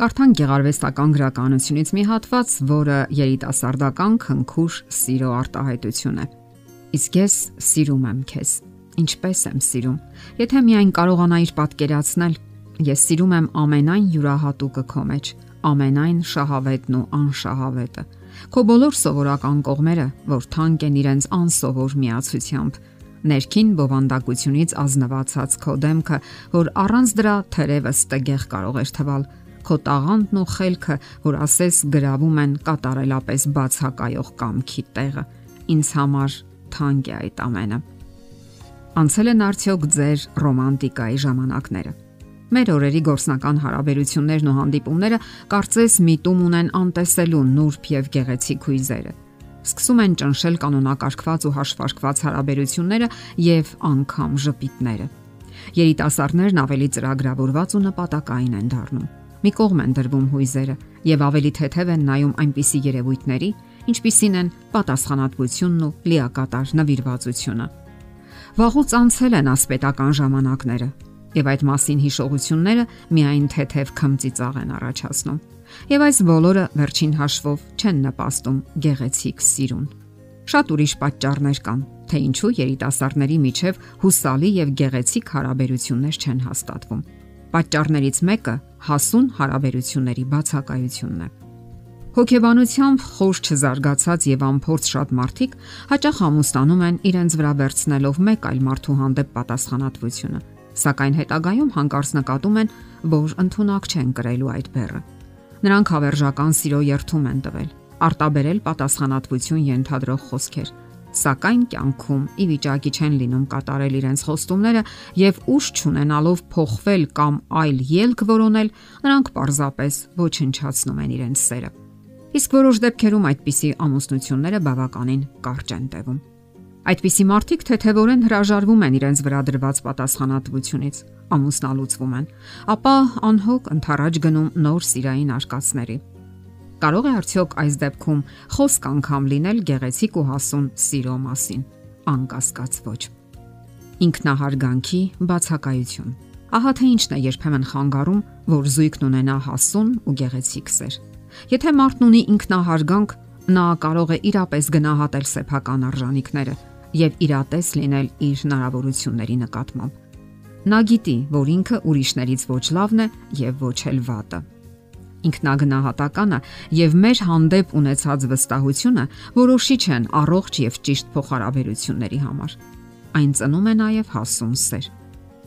Կարդանք գեղարվեստական գրականությունից մի հատված, որը երիտասարդական քնքուշ սիրո արտահայտություն է։ Իսկ ես սիրում եմ քեզ։ Ինչպես եմ սիրում։ Եթե միայն կարողանայիր պատկերացնել, ես սիրում եմ ամենայն յուրահատուկը քո մեջ, ամենայն շահավետն ու անշահավետը։ Քո բոլոր սովորական կողմերը, որ թանկ են իրենց անսովոր միացությամբ, ներքին բովանդակությունից ազնվացած քո դեմքը, որ առանց դրա թերևս տգեղ կարող էր թվալ, քո տաղանդն ու խելքը, որ ասես գրավում են կատարելապես բացակայող կամքի տեղը։ Ինձ համար թանկ է այդ ամենը։ Անցել են արդյոք ձեր ռոմանտիկայի ժամանակները։ Մեր օրերի գործնական հարաբերություններն ու հանդիպումները կարծես միտում ունեն անտեսելու նուրբ եւ գեղեցիկ հույզերը։ Սկսում են ճնշել կանոնակարգված ու հաշվարկված հարաբերությունները եւ անգամ ժպիտները։ Երիտասարդներն ավելի ծրագրավորված ու նպատակային են դառնում մի կողմ են դրվում հույզերը եւ ավելի թեթև են նայում այնպիսի երևույթների, ինչպիսին են պատասխանատվությունն ու լիակատար նվիրվածությունը։ Վաղուց անցել են ասպետական ժամանակները եւ այդ մասին հիշողությունները միայն թեթև քմծիծաղ են առաջացնում։ Եվ այս բոլորը վերջին հաշվով չեն նպաստում գեղեցիկ սիրուն։ Շատ ուրիշ պատճառներ կան, թե ինչու երիտասարդների միջև հուսալի եւ գեղեցիկ հարաբերություններ չեն հաստատվում Պատճառներից մեկը հասուն հարաբերությունների բացակայությունն է։ Հոգեբանությամբ խոշ չզարգացած եւ անփորձ շատ մարդիկ հաճախ ամուսնանում են իրենց վրա վերցնելով մեկ այլ մարդու հանդեպ պատասխանատվությունը, սակայն հետագայում հանկարծ նկատում են, որ ընդունակ չեն կրելու այդ բեռը։ Նրանք հավերժական սիրո երթում են տվել, արտաբերել պատասխանատվություն ենթադրող խոսքեր, սակայն կյանքում ի վիճակի չեն լինում կատարել իրենց խոստումները եւ ուշ չունենալով փոխվել կամ այլ ելք որոնել, նրանք պարզապես ոչնչացնում են իրենց սերը։ Իսկ որոշ դեպքերում այդպիսի ամուսնությունները բավականին կարճ են տևում։ Այդպիսի մարդիկ թեթևորեն հրաժարվում են իրենց վրա դրված պատասխանատվությունից, ամուսնալուծվում են, ապա անհոգ ընթരാճ գնում նոր սիրային արկածների Կարող է արդյոք այս դեպքում խոսք անգամ լինել գեղեցիկ ու հասուն սիրո մասին։ Անկասկած ոչ։ Ինքնահարգանքի բացակայություն։ Ահա թե ինչն է երբեմն խանգարում, որ զույգն ունենա հասուն ու գեղեցիկ սեր։ Եթե մարդն ունի ինքնահարգանք, նա կարող է իրապես գնահատել սեփական արժանինքները եւ իրատես լինել իր հնարավորությունների նկատմամբ։ Նա գիտի, որ ինքը ուրիշներից ոչ լավն է եւ ոչ էլ վատը ինքնագնահատականը եւ մեր հանդեպ ունեցած վստահությունը որոշիչ են առողջ եւ ճիշտ փոխհարաբերությունների համար։ Այն ծնում է նաեւ հասուն սեր։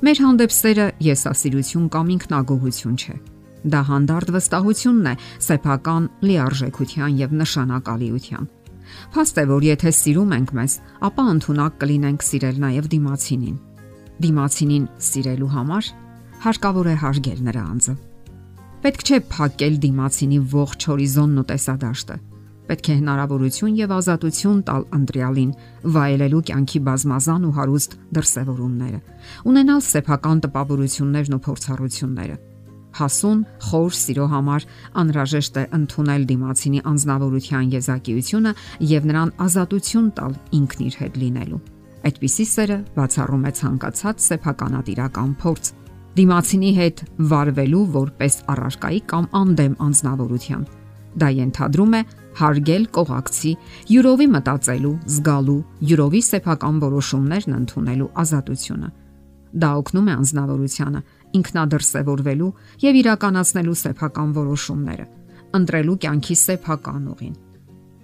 Մեր հանդեպ սերը եսասիրություն կամ ինքնագոհություն չէ։ Դա հանդարտ վստահությունն է սեփական լիարժեքության եւ նշանակալիության։ Փաստ է, որ եթե սիրում ենք մեզ, ապա ընդունակ կլինենք սիրել նաեւ դիմացինին։ Դիմացինին սիրելու համար հարկավոր է հարգել նրա անձը Պետք չէ փակել դիմացինի ողջ հորիզոնն ու տեսադաշտը։ Պետք է հնարավորություն եւ ազատություն տալ ընտրյալին վայելելու կյանքի բազմազան ու հարուստ դրսևորումները, ունենալ սեփական տպավորություններն ու փորձառությունները։ Հասուն, խոր սիրո համար անհրաժեշտ է ընդունել դիմացինի անznավորության եզակիությունը եւ նրան ազատություն տալ ինքն իր հետ լինելու։ Այդպիսի սերը բացառում է ցանկացած սեփականատիրական փորձ դիմացինի հետ վարվելու որպես առարկայի կամ անդեմ անznավորության։ Դա ենթադրում է հարգել կողակցի, յուրովի մտածելու, զգալու, յուրովի սեփական որոշումներն ընդունելու ազատությունը։ Դա օգնում է անznավորությանը ինքնադրսևորվելու եւ իրականացնելու սեփական որոշումները, ընտրելու կյանքի սեփական ուղին։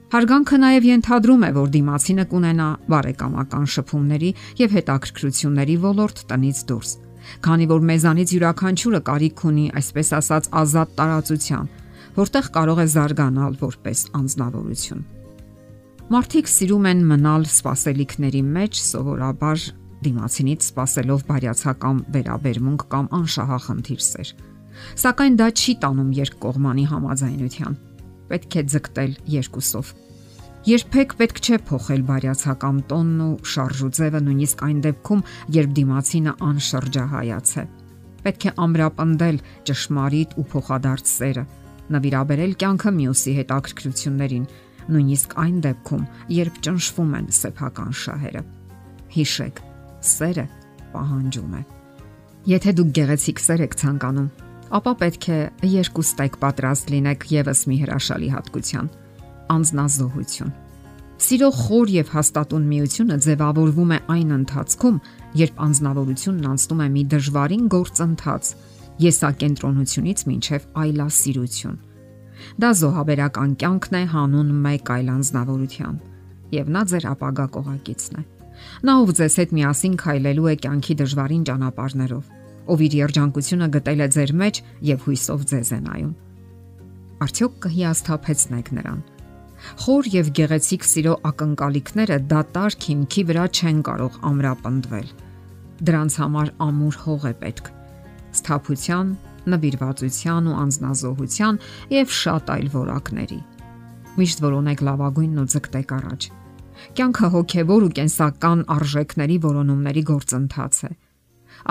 Հարգանքը նաև ենթադրում է, որ դիմացինը կունենա բարեկամական շփումների եւ հետաքրքրությունների ոլորտ տնից դուրս Քանի որ մեզանից յուրաքանչյուրը կարիք ունի, այսպես ասած, ազատ տարածության, որտեղ կարող է զարգանալ որպես անznավորություն։ Մարդիկ սիրում են մնալ սпасելիքների մեջ, սովորաբար դիմացինից սпасելով բարյացակամ վերաբերմունք կամ անշահախնդիր սեր։ Սակայն դա չի տանում երկկողմանի համաձայնության։ Պետք է ձգտել երկուսով Երբեք պետք չէ փոխել բարյացակամ տոնն ու շարժուձևը նույնիսկ այն դեպքում, երբ դիմացինը անշրջահայաց է։ Պետք է ամրապնդել ճշմարիտ ու փոխադարձ սերը, նվիրաբերել կյանքը մյուսի հետ ակրկրություններին, նույնիսկ այն դեպքում, երբ ճնշվում են սեփական շահերը։ Հիշեք, սերը պահանջում է։ Եթե դուք գեղեցիկ սեր եք ցանկանում, ապա պետք է երկու ստեյք պատրաստ լինեք եւս մի հրաշալի հատկության՝ անznազողություն։ Սիրո խոր եւ հաստատուն միությունը ձևավորվում է այն ընթացքում, երբ անznավորությունն անցնում է մի դժվարին գործընթաց՝ եսակենտրոնությունից մինչև այլասիրություն։ Դա զոհաբերական կյանքն է հանուն մեկ այլ անznավորության, եւ նա ձեր ապագա կողակիցն է։ Նա ով ձեզ հետ միասին քայլելու է կյանքի դժվարին ճանապարհներով, ով իր երջանկությունը գտել է ձեր մեջ եւ հույսով ձեզ է նայում։ Արդյոք կհիասթափեցնեք նրան։ Խոր եւ գեղեցիկ սիրո ակնկալիքները դատարկ հիմքի վրա չեն կարող ամրապնդվել։ Դրանց համար ամուր հող է պետք։ Սթափության, նվիրվածության ու անznազողության եւ շատ այլ որակների։ Միշտ որոնեք լավագույնն ու ձգտեք առաջ Կյանքը հոգևոր ու կենսական արժեքների որոնումների գործընթաց է։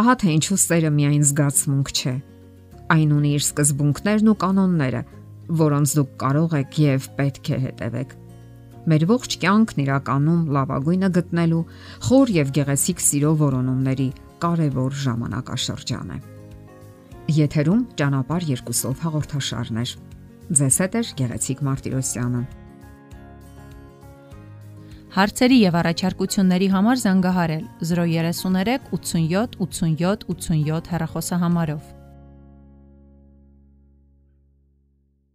Ահա թե ինչու սերը միայն զգացմունք չէ։ Այն ունի իր սկզբունքներն ու կանոնները, որոնց դուք կարող եք եւ պետք է հետևեք։ Մեր ողջ կյանքն իրականում լավագույնը գտնելու խոր եւ գեղեցիկ սիրո որոնումների կարևոր ժամանակաշրջան է։ Եթերում ճանապար երկուսով հաղորդաշարներ։ Ձեզ հետ է գեղեցիկ Մարտիրոսյանը։ Հարցերի եւ առաջարկությունների համար զանգահարել 033 87 87 87 հեռախոսահամարով։